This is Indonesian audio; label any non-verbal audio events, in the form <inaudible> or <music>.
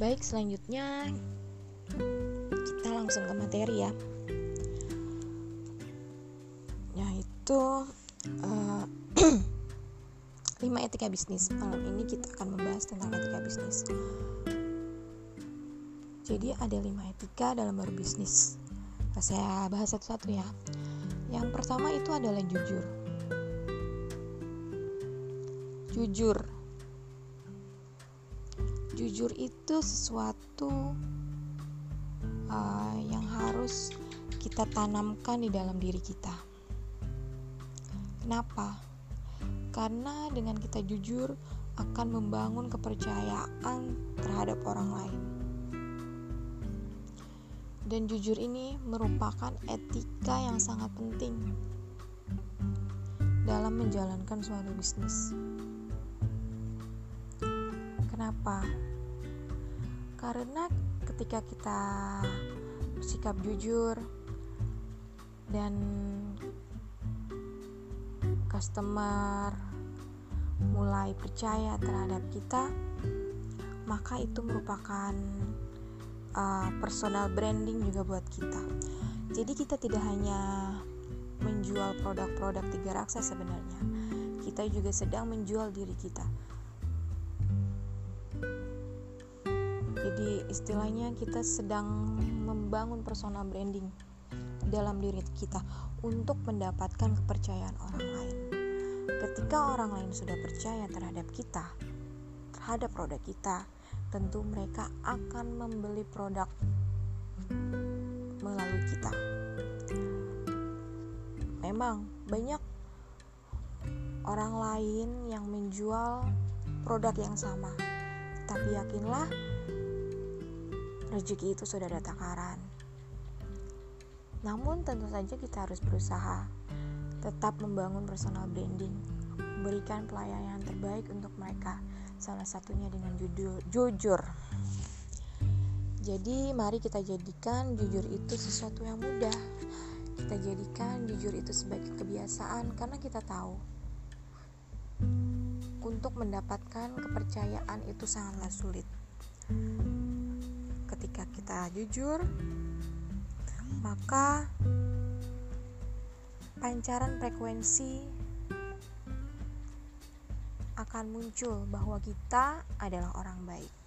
Baik, selanjutnya kita langsung ke materi ya. Yaitu <clears throat> uh, 5 etika bisnis. Malam ini kita akan membahas tentang etika bisnis. Jadi ada 5 etika dalam berbisnis. Nah, saya bahas satu-satu ya. Yang pertama itu adalah jujur. Jujur. Jujur itu sesuatu uh, yang harus kita tanamkan di dalam diri kita. Kenapa? karena dengan kita jujur akan membangun kepercayaan terhadap orang lain. Dan jujur ini merupakan etika yang sangat penting dalam menjalankan suatu bisnis. Kenapa? Karena ketika kita bersikap jujur dan customer mulai percaya terhadap kita, maka itu merupakan uh, personal branding juga buat kita. Jadi kita tidak hanya menjual produk-produk tiga raksa sebenarnya, kita juga sedang menjual diri kita. Jadi istilahnya kita sedang membangun personal branding dalam diri kita untuk mendapatkan kepercayaan orang lain. Ketika orang lain sudah percaya terhadap kita, terhadap produk kita, tentu mereka akan membeli produk melalui kita. Memang banyak orang lain yang menjual produk yang sama, tapi yakinlah rezeki itu sudah ada takaran. Namun tentu saja kita harus berusaha tetap membangun personal branding, memberikan pelayanan terbaik untuk mereka. Salah satunya dengan jujur. jujur. Jadi mari kita jadikan jujur itu sesuatu yang mudah. Kita jadikan jujur itu sebagai kebiasaan karena kita tahu untuk mendapatkan kepercayaan itu sangatlah sulit. Ketika kita jujur, maka pancaran frekuensi akan muncul bahwa kita adalah orang baik.